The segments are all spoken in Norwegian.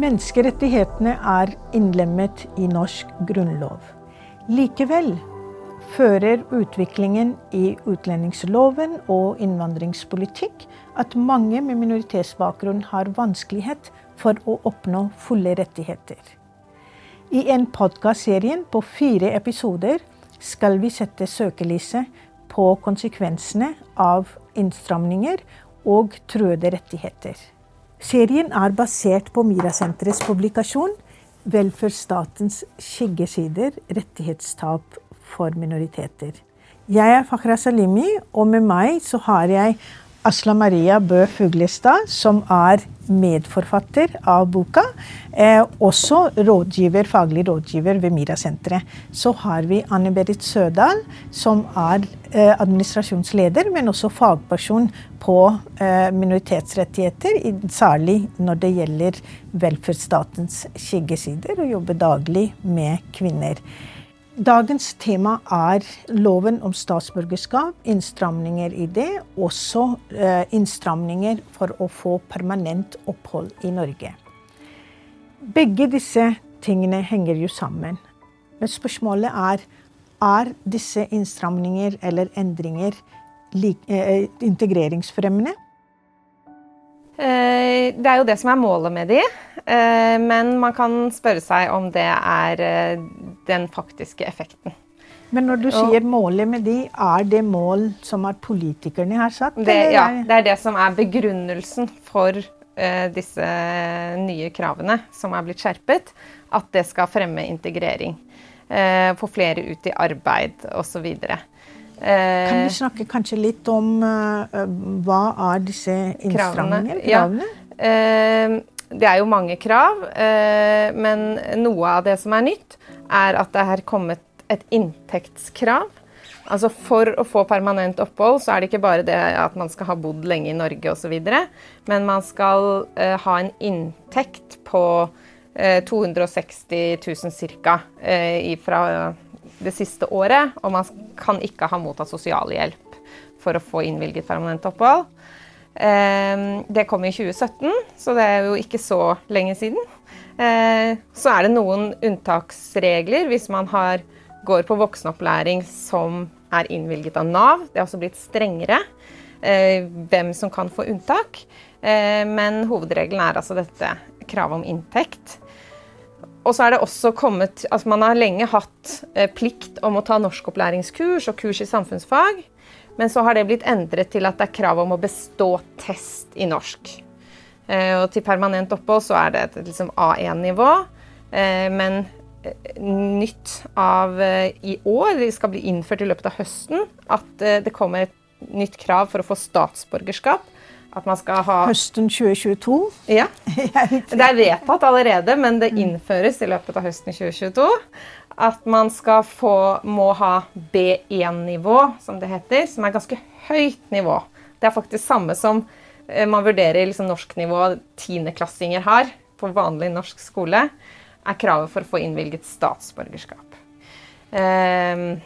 Menneskerettighetene er innlemmet i norsk grunnlov. Likevel fører utviklingen i utlendingsloven og innvandringspolitikk at mange med minoritetsbakgrunn har vanskelighet for å oppnå fulle rettigheter. I en podkastserie på fire episoder skal vi sette søkelyset på konsekvensene av innstramninger og truede rettigheter. Serien er basert på Mirasenterets publikasjon 'Velferdsstatens skyggesider rettighetstap for minoriteter'. Jeg er Fakhra Salimi, og med meg så har jeg Asla Maria Bø Fuglestad, som er medforfatter av boka. Eh, også rådgiver, faglig rådgiver ved MIRA-senteret. Så har vi Anne Berit Sødal, som er eh, administrasjonsleder, men også fagperson på eh, minoritetsrettigheter, særlig når det gjelder velferdsstatens skyggesider, og jobber daglig med kvinner. Dagens tema er loven om statsborgerskap, innstramninger i det. Også eh, innstramninger for å få permanent opphold i Norge. Begge disse tingene henger jo sammen. Men spørsmålet er er disse innstramninger eller endringer eh, integreringsfremmende? Eh, det er jo det som er målet med de. Eh, men man kan spørre seg om det er eh, den faktiske effekten. Men når du sier målet med de, er det mål som er politikerne har satt? Det, ja, det er det som er begrunnelsen for uh, disse nye kravene som er blitt skjerpet. At det skal fremme integrering. Uh, få flere ut i arbeid osv. Uh, kan vi snakke kanskje litt om uh, hva er disse innstrammingene? Kravene? Ja. Det er jo mange krav, eh, men noe av det som er nytt, er at det har kommet et inntektskrav. Altså For å få permanent opphold så er det ikke bare det at man skal ha bodd lenge i Norge osv., men man skal uh, ha en inntekt på uh, 260 000 ca. Uh, fra det siste året, og man kan ikke ha mottatt sosialhjelp for å få innvilget permanent opphold. Ehm, det kom i 2017, så det er jo ikke så lenge siden. Ehm, så er det noen unntaksregler hvis man har, går på voksenopplæring som er innvilget av Nav. Det er også blitt strengere ehm, hvem som kan få unntak. Men hovedregelen er altså dette kravet om inntekt. Og så er det også kommet Altså man har lenge hatt eh, plikt om å ta norskopplæringskurs og kurs i samfunnsfag. Men så har det blitt endret til at det er krav om å bestå test i norsk. Eh, og til permanent opphold så er det et liksom A1-nivå. Eh, men nytt av i år, det skal bli innført i løpet av høsten, at det kommer et nytt krav for å få statsborgerskap. At man skal ha Høsten 2022? Ja. Det er vedtatt allerede, men det innføres i løpet av høsten 2022 at man skal få, må ha B1-nivå, som det heter, som er ganske høyt nivå. Det er faktisk samme som eh, man vurderer liksom norsknivå tiendeklassinger har på vanlig norsk skole, er kravet for å få innvilget statsborgerskap. Um,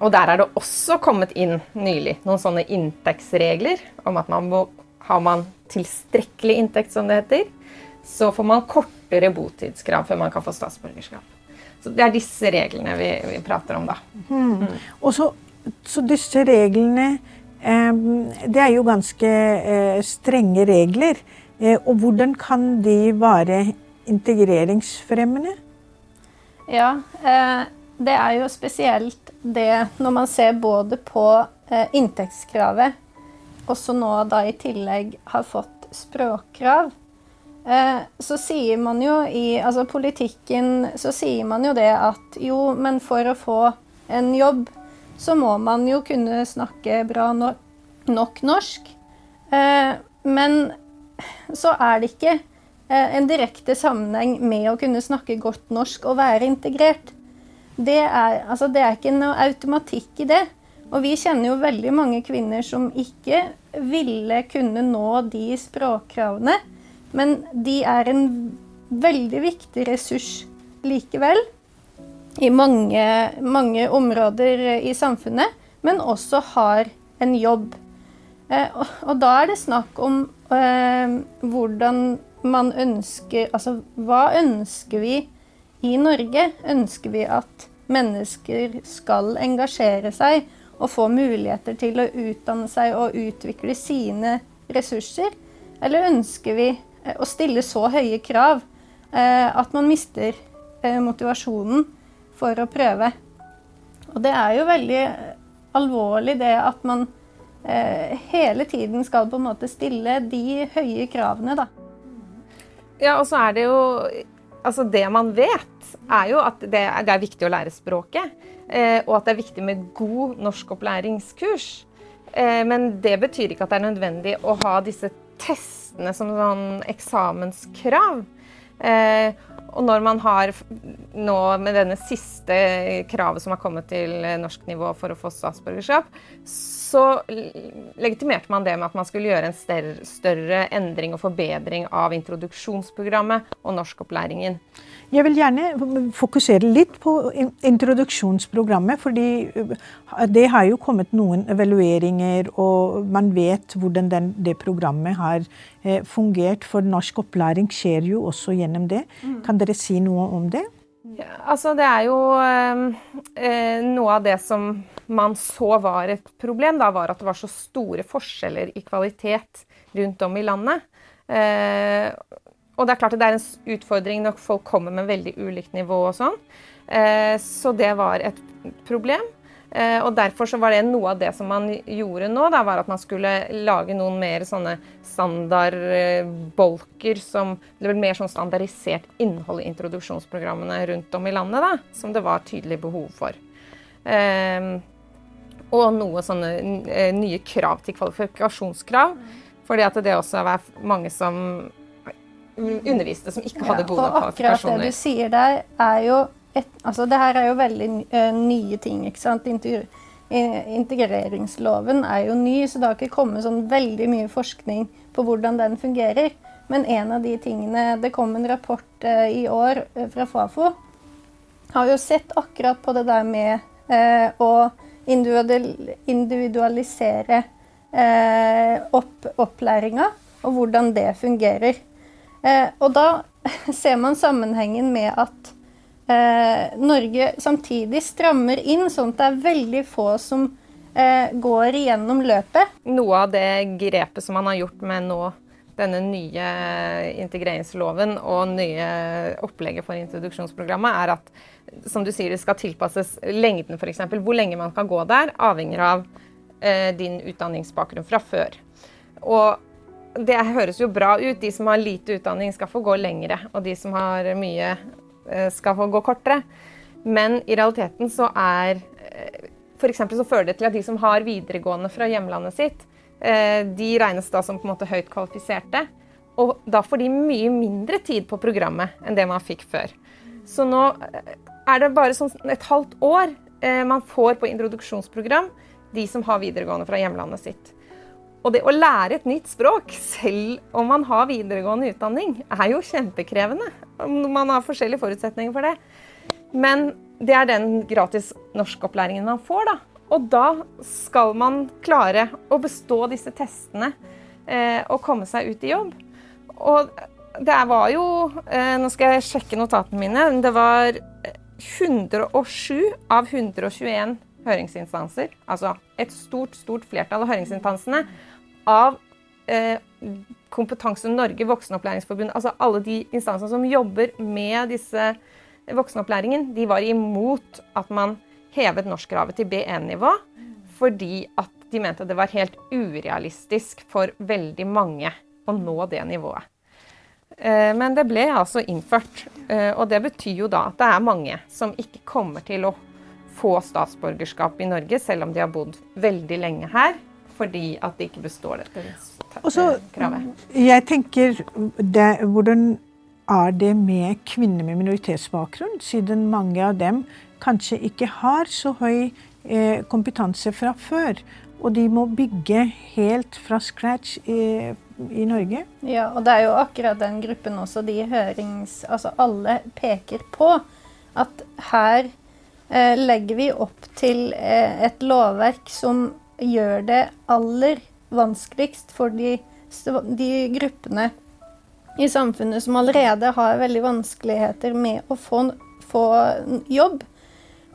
og der er det også kommet inn nylig noen sånne inntektsregler om at man må, har man tilstrekkelig inntekt, som det heter, så får man kortere botidskrav før man kan få statsborgerskap. Så Det er disse reglene vi, vi prater om, da. Mm. Mm. Og så, så, disse reglene eh, Det er jo ganske eh, strenge regler. Eh, og hvordan kan de være integreringsfremmende? Ja, eh, det er jo spesielt det når man ser både på eh, inntektskravet, og så nå da i tillegg har fått språkkrav. Eh, så sier man jo i altså politikken så sier man jo det at jo, men for å få en jobb, så må man jo kunne snakke bra no nok norsk. Eh, men så er det ikke en direkte sammenheng med å kunne snakke godt norsk og være integrert. Det er, altså, det er ikke noe automatikk i det. Og vi kjenner jo veldig mange kvinner som ikke ville kunne nå de språkkravene. Men de er en veldig viktig ressurs likevel i mange, mange områder i samfunnet, men også har en jobb. Eh, og, og, da er det snakk om eh, hvordan man ønsker Altså, hva ønsker vi i Norge? Ønsker vi at mennesker skal engasjere seg og få muligheter til å utdanne seg og utvikle sine ressurser? Eller ønsker vi eh, å stille så høye krav eh, at man mister eh, motivasjonen for å prøve? Og det er jo veldig alvorlig det at man hele tiden skal på en måte stille de høye kravene, da. Ja, og så er det jo Altså, det man vet, er jo at det er, det er viktig å lære språket. Eh, og at det er viktig med god norskopplæringskurs. Eh, men det betyr ikke at det er nødvendig å ha disse testene som sånn eksamenskrav. Eh, og når man har nå med denne siste kravet som har kommet til norsk nivå for å få statsborgerskap, så legitimerte man det med at man skulle gjøre en større, endring og forbedring av introduksjonsprogrammet og norskopplæringen. Jeg vil gjerne fokusere litt på introduksjonsprogrammet, fordi øh, det har jo kommet noen evalueringer, og man vet hvordan den, det programmet har eh, fungert. For norsk opplæring skjer jo også gjennom det. Mm. Kan dere si noe om det? Altså det er jo eh, Noe av det som man så var et problem, da, var at det var så store forskjeller i kvalitet rundt om i landet. Eh, og det er klart at det er en utfordring når folk kommer med veldig ulikt nivå og sånn. Eh, så det var et problem. Eh, og derfor så var det noe av det som man gjorde nå, da, var at man skulle lage noen mer sånne standardbolker som Det ble mer sånn standardisert innhold i introduksjonsprogrammene rundt om i landet, da, som det var tydelig behov for. Eh, og noe sånne nye krav til kvalifikasjonskrav. Fordi at det også er mange som underviste som ikke hadde gode ja, kvalifikasjoner. Akkurat det du sier der, er jo et, altså det her er jo veldig uh, nye ting. ikke sant? integreringsloven er jo ny, så det har ikke kommet sånn veldig mye forskning på hvordan den fungerer. Men en av de tingene Det kom en rapport uh, i år fra Fafo. Har jo sett akkurat på det der med å individualisere opp, opplæringa, og hvordan det fungerer. Eh, og da ser man sammenhengen med at eh, Norge samtidig strammer inn, sånn at det er veldig få som eh, går igjennom løpet. Noe av det grepet som man har gjort med nå denne nye integreringsloven og nye opplegget for introduksjonsprogrammet, er at som du sier, det skal tilpasses lengden, f.eks. Hvor lenge man kan gå der, avhenger av eh, din utdanningsbakgrunn fra før. Og det høres jo bra ut. De som har lite utdanning, skal få gå lengre. Og de som har mye, eh, skal få gå kortere. Men i realiteten så er eh, F.eks. så fører det til at de som har videregående fra hjemlandet sitt, eh, de regnes da som på en måte høyt kvalifiserte. Og da får de mye mindre tid på programmet enn det man fikk før. Så nå er det bare sånn et halvt år man får på introduksjonsprogram, de som har videregående fra hjemlandet sitt. Og det å lære et nytt språk, selv om man har videregående utdanning, er jo kjempekrevende. Man har forskjellige forutsetninger for det. Men det er den gratis norskopplæringen man får, da. Og da skal man klare å bestå disse testene eh, og komme seg ut i jobb. Og det var jo eh, Nå skal jeg sjekke notatene mine. Det var 107 av 121 høringsinstanser, altså et stort, stort flertall av høringsinstansene, av eh, Kompetanse Norge, Voksenopplæringsforbund, altså alle de instansene som jobber med disse voksenopplæringen, de var imot at man hevet norskkravet til B1-nivå, fordi at de mente det var helt urealistisk for veldig mange å nå det nivået. Eh, men det ble altså innført, eh, og det betyr jo da at det er mange som ikke kommer til å få statsborgerskap i Norge, selv om de har bodd veldig lenge her fordi at det ikke består dette kravet. Jeg tenker, det, Hvordan er det med kvinner med minoritetsbakgrunn, siden mange av dem kanskje ikke har så høy eh, kompetanse fra før? Og de må bygge helt fra scratch i, i, Norge. Ja, og det er jo akkurat den gruppen også de hørings... Altså alle peker på at her eh, legger vi opp til eh, et lovverk som gjør det aller vanskeligst for de, de gruppene i samfunnet som allerede har veldig vanskeligheter med å få, få jobb.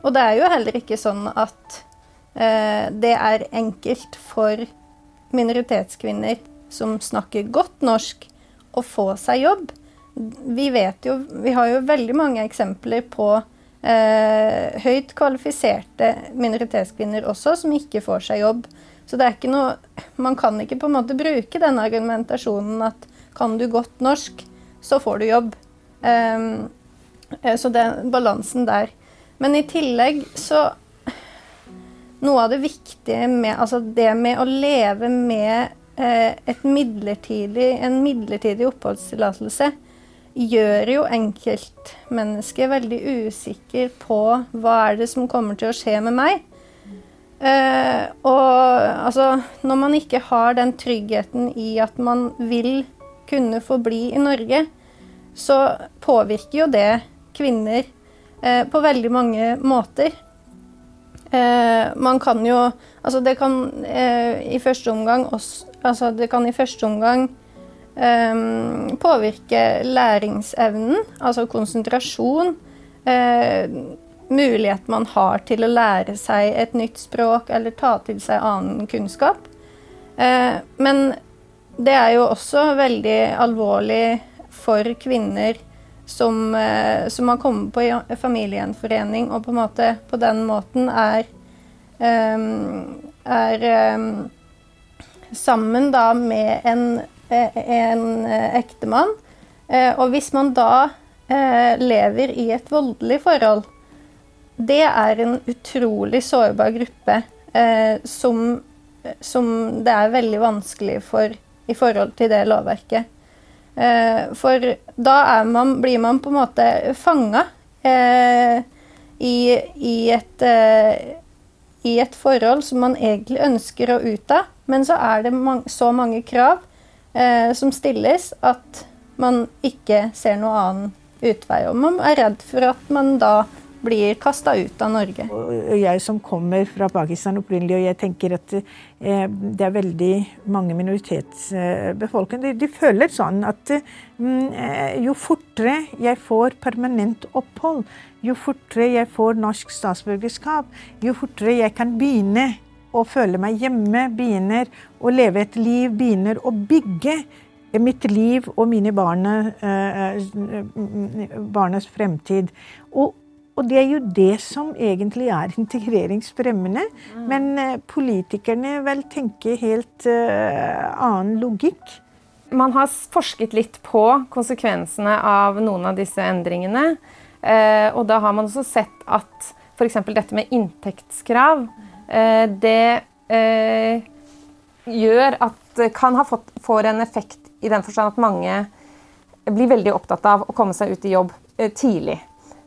Og det er jo heller ikke sånn at eh, det er enkelt for minoritetskvinner som snakker godt norsk, å få seg jobb. Vi vet jo Vi har jo veldig mange eksempler på høyt kvalifiserte minoritetskvinner også som ikke får seg jobb. Så det er ikke noe Man kan ikke på en måte bruke den argumentasjonen at kan du godt norsk, så får du jobb. Um, så er balansen der. Men i tillegg så Noe av det viktige med Altså det med å leve med eh, midlertidig, en midlertidig oppholdstillatelse gjør jo enkeltmennesket veldig usikker på hva er det som kommer til å skje med meg. Eh, og altså Når man ikke har den tryggheten i at man vil kunne få bli i Norge, så påvirker jo det kvinner eh, på veldig mange måter. Eh, man kan jo Altså, det kan eh, i første omgang også Altså, det kan i første omgang eh, påvirke læringsevnen, altså konsentrasjon. Uh, mulighet man har til å lære seg et nytt språk eller ta til seg annen kunnskap. Uh, men det er jo også veldig alvorlig for kvinner som, uh, som har kommet på familiegjenforening og på, måte, på den måten er, um, er um, sammen da med en, en ektemann. Og hvis man da lever i et voldelig forhold, det er en utrolig sårbar gruppe som, som det er veldig vanskelig for i forhold til det lovverket. Eh, for da man, blir man på en måte fanga eh, i, i, eh, i, et forhold som man egentlig ønsker å ut av, men så er det man, så mange krav eh, som stilles at man ikke ser noen annen utvei. Og man er redd for at man da blir kasta ut av Norge. Jeg som kommer fra Pakistan opprinnelig, og jeg tenker at eh, det er veldig mange minoritetsbefolkninger, de, de, føler sånn at mm, eh, jo fortere jeg får permanent opphold, jo fortere jeg får norsk statsborgerskap, jo fortere jeg kan begynne å føle meg hjemme, begynner å leve et liv, begynner å bygge mitt liv og mine barne, eh, barnas fremtid. Og og det er jo det som egentlig er integreringsfremmende. Mm. Men uh, politikerne vel tenker helt annen logikk. Man har forsket litt på konsekvensene av noen av disse endringene. Og da har man også sett at f.eks. dette med inntektskrav, det gjør at kan ha fått, får en effekt i den forstand at mange blir veldig opptatt av å komme seg ut i jobb tidlig.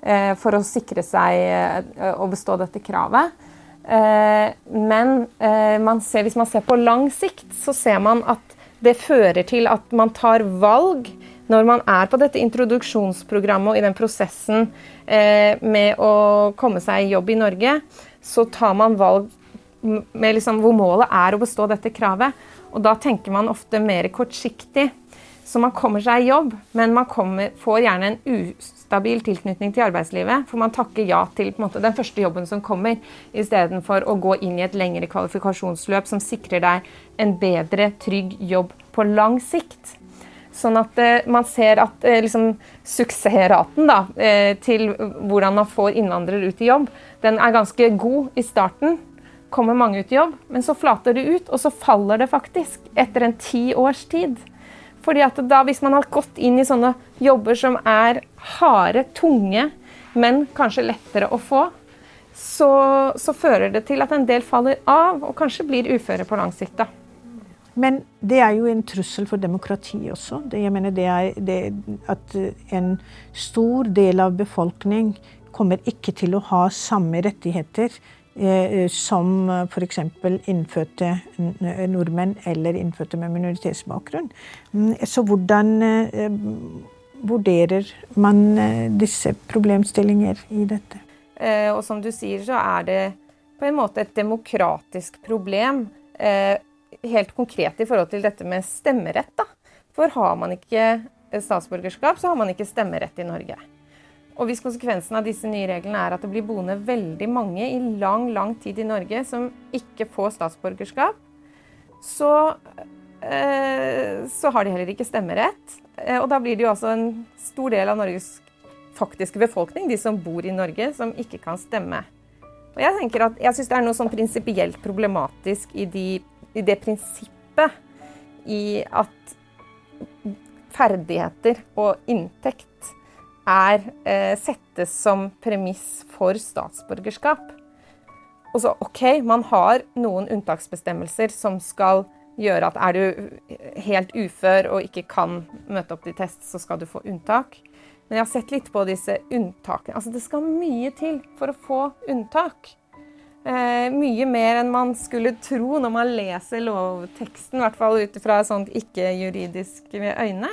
Eh, for å sikre seg eh, å bestå dette kravet. Eh, men man ser, hvis man ser på lang sikt, så ser man at det fører til at man tar valg når man er på dette introduksjonsprogrammet og i den prosessen med å komme seg i jobb i Norge, så tar man valg liksom, hvor målet er å bestå dette kravet. Og da tenker man ofte mer kortsiktig. Så man kommer seg i jobb, men man kommer, får gjerne en ustabil tilknytning til arbeidslivet. For man takker ja til måte, den første jobben som kommer, istedenfor å gå inn i et lengre kvalifikasjonsløp som sikrer deg en bedre, trygg jobb på lang sikt. Sånn at eh, man ser at eh, liksom, suksessraten da, eh, til hvordan man får innvandrere ut i jobb, den er ganske god i starten. Kommer mange ut i jobb, men så flater det ut, og så faller det faktisk etter en ti års tid. Fordi at da, Hvis man har gått inn i sånne jobber som er harde, tunge, men kanskje lettere å få, så, så, fører det til at en del faller av og kanskje blir uføre på lang sikt. da. Men det er jo en trussel for demokrati også. Det, jeg mener det er det at en stor del av befolkning kommer ikke til å ha samme rettigheter Eh, som f.eks. innfødte nordmenn eller innfødte med minoritetsbakgrunn. Mm, så hvordan eh, vurderer man eh, disse problemstillinger i dette? Og som du sier, så er det på en måte et demokratisk problem. Helt konkret i forhold til dette med stemmerett. da. For har man ikke statsborgerskap, så har man ikke stemmerett i Norge. Og hvis konsekvensen av disse nye reglene er at det blir boende veldig mange i lang, lang tid i Norge som ikke får statsborgerskap, så, eh, så har de heller ikke stemmerett. Eh, og da blir det jo altså en stor del av Norges faktiske befolkning, de som bor i Norge, som ikke kan stemme. Og jeg tenker at jeg syns det er noe sånn prinsipielt problematisk i, de, i det prinsippet i at ferdigheter og inntekt er, eh, settes som premiss for statsborgerskap. Og så OK, man har noen unntaksbestemmelser som skal gjøre at er du helt ufør og ikke kan møte opp til test, så skal du få unntak. Men jeg har sett litt på disse unntakene. Altså, det skal mye til for å få unntak. Eh, mye mer enn man skulle tro når man leser lovteksten, i hvert fall ut fra sånt ikke-juridisk øyne.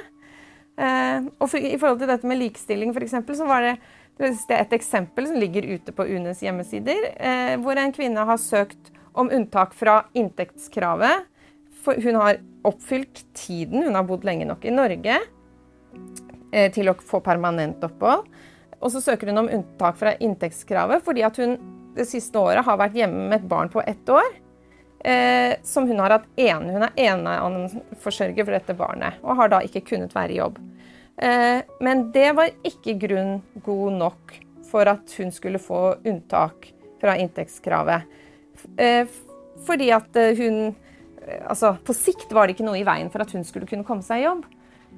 Eh, og for, I forhold til dette med likestilling, eksempel, så var det, det et eksempel som ligger ute på UNEs hjemmesider, eh, hvor en kvinne har søkt om unntak fra inntektskravet. For hun har oppfylt tiden, hun har bodd lenge nok i Norge eh, til å få permanent opphold. Og så søker hun om unntak fra inntektskravet fordi at hun det siste året har vært hjemme med et barn på ett år. Eh, som hun har hatt ene, hun er eneforsørger for dette barnet, og har da ikke kunnet være i jobb. Eh, men det var ikke grunn god nok for at hun skulle få unntak fra inntektskravet. Eh, fordi at eh, hun eh, Altså, på sikt var det ikke noe i veien for at hun skulle kunne komme seg i jobb.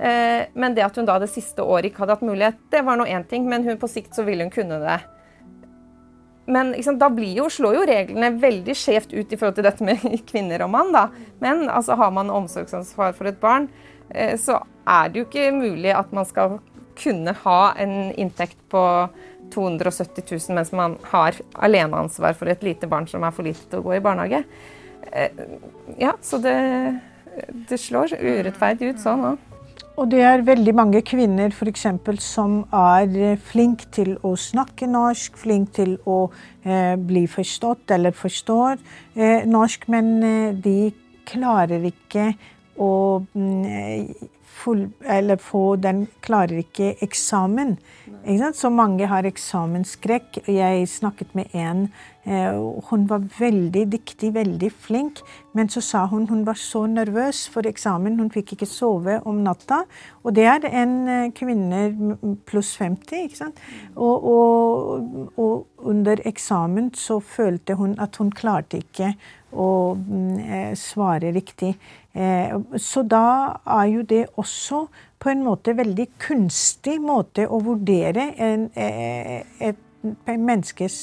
Eh, men det at hun da det siste året ikke hadde hatt mulighet, det var nå én ting, men hun, på sikt så ville hun kunne det. Men sant, da jo, slår jo reglene veldig skjevt ut i forhold til dette med kvinner og mann. Da. Men altså, har man omsorgsansvar for et barn, eh, så er det jo ikke mulig at man skal kunne ha en inntekt på 270 000 mens man har aleneansvar for et lite barn som er for lite til å gå i barnehage. Eh, ja, så det, det slår urettferdig ut sånn òg. Og det er veldig mange kvinner eksempel, som er eh, flinke til å snakke norsk, flinke til å eh, bli forstått eller forstår eh, norsk, men eh, de klarer ikke å mm, full, eller få den klarer ikke eksamen. Ikke så mange har eksamensskrekk. Jeg snakket med en. Eh, hun var veldig dyktig, veldig flink, men så sa hun hun var så nervøs for eksamen. Hun fikk ikke sove om natta. Og det er en eh, kvinne pluss 50. ikke sant? Og, og, og under eksamen så følte hun at hun klarte ikke å mm, eh, svare riktig. Eh, så da er jo det også på en måte veldig kunstig måte å vurdere en, eh, et menneskes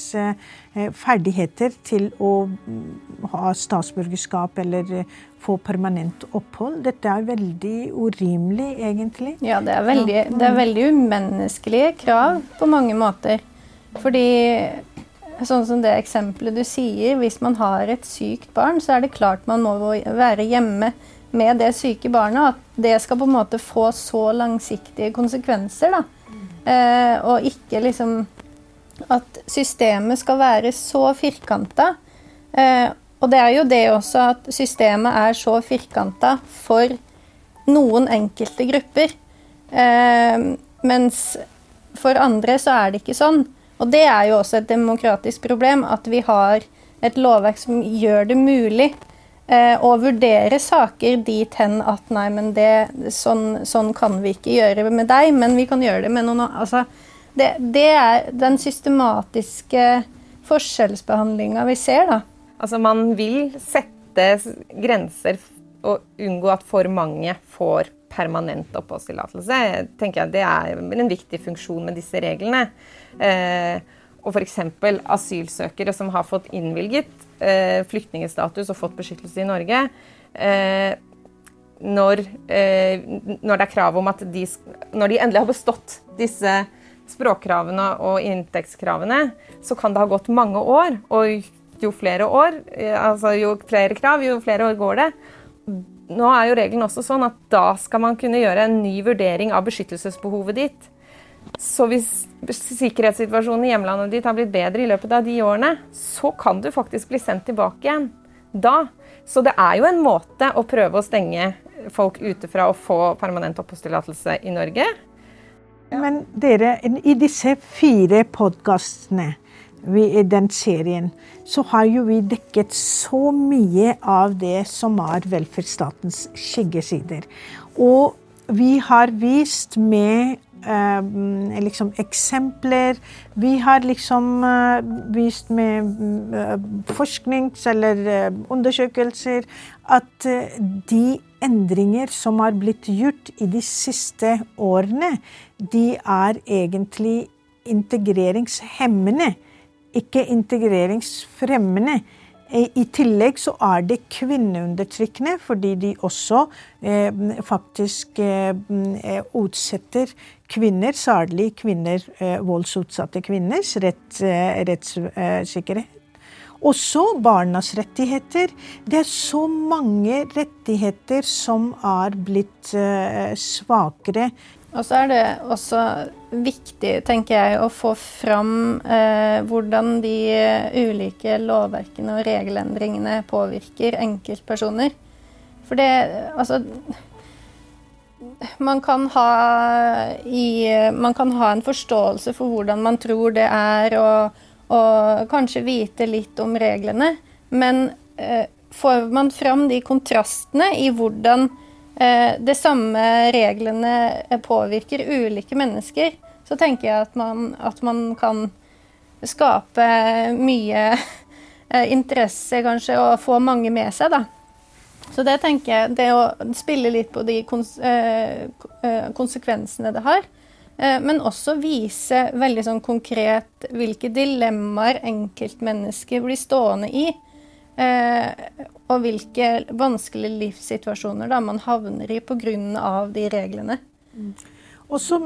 ferdigheter til å mm, ha statsborgerskap eller få permanent opphold. Dette er veldig urimelig, egentlig. Ja, det er veldig, det er veldig umenneskelige krav på mange måter. Fordi Sånn som det eksempelet du sier, hvis man har et sykt barn, så er det klart man må være hjemme med det syke barnet. At det skal på en måte få så langsiktige konsekvenser. da. Eh, og ikke liksom At systemet skal være så firkanta. Eh, og det er jo det også at systemet er så firkanta for noen enkelte grupper. Eh, mens for andre så er det ikke sånn. Og det er jo også et demokratisk problem at vi har et lovverk som gjør det mulig eh, å vurdere saker dit hen at nei, men det, sånn, sånn, kan vi ikke gjøre med deg, men vi kan gjøre det med noen altså, det, det er den systematiske forskjellsbehandlinga vi ser, da. Altså man vil sette grenser og unngå at for mange får permanent oppholdstillatelse. tenker jeg Det er en viktig funksjon med disse reglene. Eh, og f.eks. asylsøkere som har fått innvilget eh, flyktningstatus og fått beskyttelse i Norge. Eh, når, eh, når, det er krav om at de, når de endelig har bestått disse språkkravene og inntektskravene, så kan det ha gått mange år. Og jo flere år, eh, altså jo flere krav, jo flere år går det. Nå er jo regelen også sånn at da skal man kunne gjøre en ny vurdering av beskyttelsesbehovet ditt. Så hvis sikkerhetssituasjonen i hjemlandet ditt har blitt bedre i løpet av de årene, så kan du faktisk bli sendt tilbake igjen da. Så det er jo en måte å prøve å stenge folk ute fra å få permanent oppholdstillatelse i Norge. Men dere, i disse fire podkastene i den serien, så har jo vi dekket så mye av det som er velferdsstatens skyggesider. Og vi har vist med eh, liksom eksempler. Vi har liksom eh, vist med eh, forsknings- eller eh, undersøkelser at eh, de endringer som har blitt gjort i de siste årene, de er egentlig integreringshemmende, ikke integreringsfremmende. I tillegg så er det kvinneundertrykkende, fordi de også eh, faktisk eh, utsetter kvinner, særlig kvinner, eh, voldsutsatte kvinners rett, eh, rettssikkerhet. Også barnas rettigheter. Det er så mange rettigheter som er blitt eh, svakere og så er det også viktig, tenker jeg, å få fram eh, hvordan de ulike lovverkene og regelendringene påvirker enkeltpersoner. For det Altså man kan, i, man kan ha en forståelse for hvordan man tror det er, og, og kanskje vite litt om reglene. Men eh, får man fram de kontrastene i hvordan Eh, det samme reglene påvirker ulike mennesker, så tenker jeg at man, at man kan skape mye eh, interesse, kanskje, og få mange med seg, da. Så det tenker jeg Det å spille litt på de eh, konsekvensene det har, men også vise veldig sånn konkret hvilke dilemmaer enkeltmennesker blir stående i. Og hvilke vanskelige livssituasjoner da man havner i pga. de reglene. Og så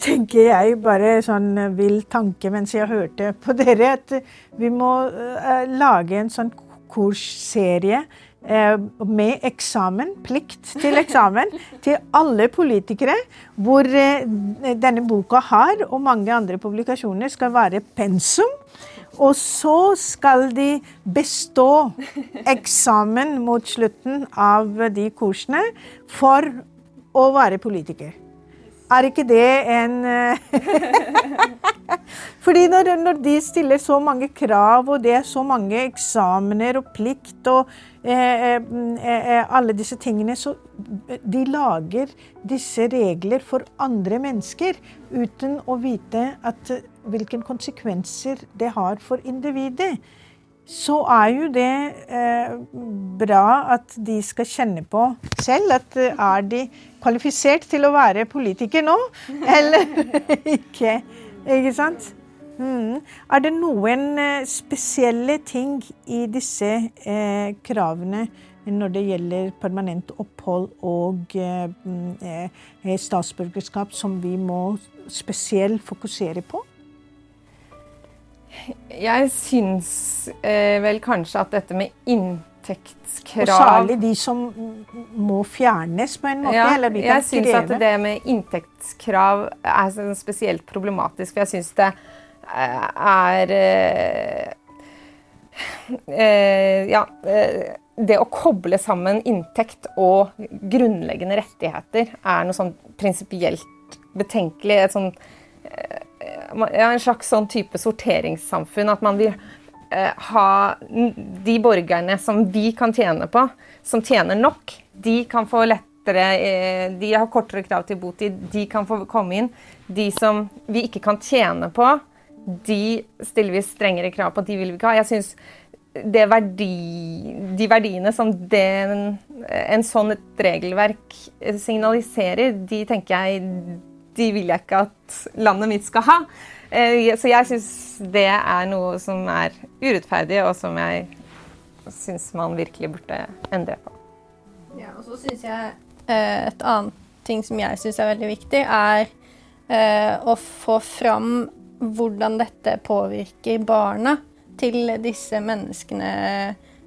tenker jeg bare sånn vill tanke mens jeg hørte på dere, at vi må uh, lage en sånn kursserie uh, med eksamen, plikt til eksamen, til alle politikere, hvor uh, denne boka har, og mange andre publikasjoner, skal være pensum. Og så skal de bestå eksamen mot slutten av de kursene for å være politiker. Er ikke det en Fordi når, når, de stiller så mange krav, og det er så mange eksamener og plikt og eh, eh, eh, alle disse tingene, så de lager disse regler for andre mennesker uten å vite at, hvilke konsekvenser det har for individet. Så er jo det eh, bra at de skal kjenne på selv at er de kvalifisert til å være politiker nå, eller ikke. Ikke sant? Mm. Er det noen eh, spesielle ting i disse eh, kravene når det gjelder permanent opphold og eh, mm, eh, statsborgerskap som vi må spesielt fokusere på? Jeg syns eh, vel kanskje at dette med inntektskrav Og særlig de som må fjernes på en måte? Ja, jeg syns at det med inntektskrav er spesielt problematisk. For jeg syns det er eh, eh, Ja. Eh, det å koble sammen inntekt og grunnleggende rettigheter er noe sånn prinsipielt betenkelig. Et sånn, ja, en slags sånn type sorteringssamfunn. At man vil ha de borgerne som vi kan tjene på, som tjener nok, de kan få lettere De har kortere krav til botid, de kan få komme inn. De som vi ikke kan tjene på, de stiller vi strengere krav på, de vil vi ikke ha. Jeg synes verdi, De verdiene som den, en sånn et regelverk signaliserer, de tenker jeg de vil jeg ikke at landet mitt skal ha. Eh, så jeg syns det er noe som er urettferdig, og som jeg syns man virkelig burde endre på. Ja, og så syns jeg eh, et annet ting som jeg syns er veldig viktig, er eh, å få fram hvordan dette påvirker barna til disse menneskene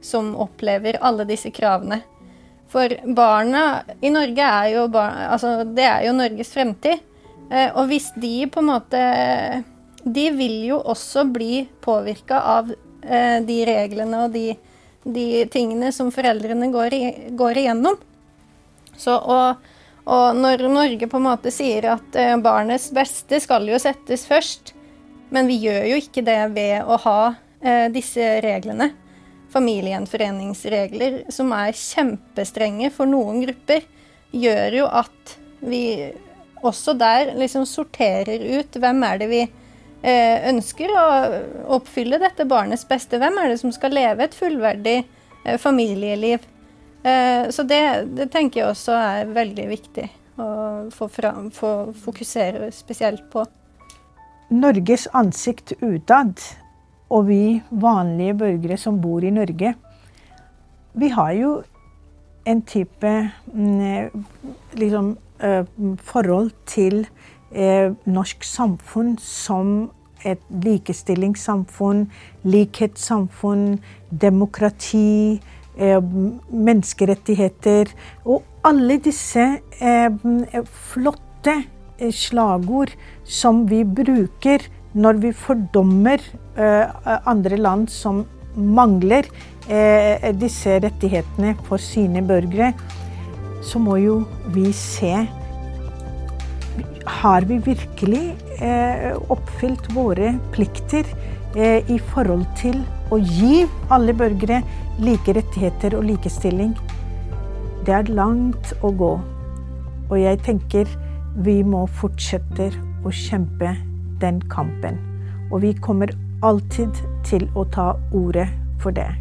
som opplever alle disse kravene. For barna i Norge er jo, bar altså det er jo Norges fremtid. Eh, og hvis de på en måte De vil jo også bli påvirka av eh, de reglene og de, de, tingene som foreldrene går, i, går igjennom. Så, og, og, når Norge på en måte sier at eh, barnets beste skal jo settes først, men vi gjør jo ikke det ved å ha disse reglene, familiegjenforeningsregler, som er kjempestrenge for noen grupper, gjør jo at vi også der liksom sorterer ut hvem er det vi eh, ønsker å oppfylle dette barnets beste. Hvem er det som skal leve et fullverdig eh, familieliv? Eh, så det, det, tenker jeg også er veldig viktig å få, fram, få fokusere spesielt på. Norges ansikt utad, og vi vanlige borgere som bor i Norge, vi har jo en type mm, liksom, forhold til norsk samfunn som et likestillingssamfunn, likhetssamfunn, demokrati, Eh, menneskerettigheter. Og alle disse eh, flotte eh, slagord som vi bruker når vi fordommer andre land som mangler disse rettighetene for sine borgere, så må jo vi se Har vi virkelig oppfylt våre plikter i forhold til å gi alle borgere like rettigheter og likestilling. Det er langt å gå. Og jeg tenker vi må fortsette å kjempe den kampen. Og vi kommer alltid til å ta ordet for det.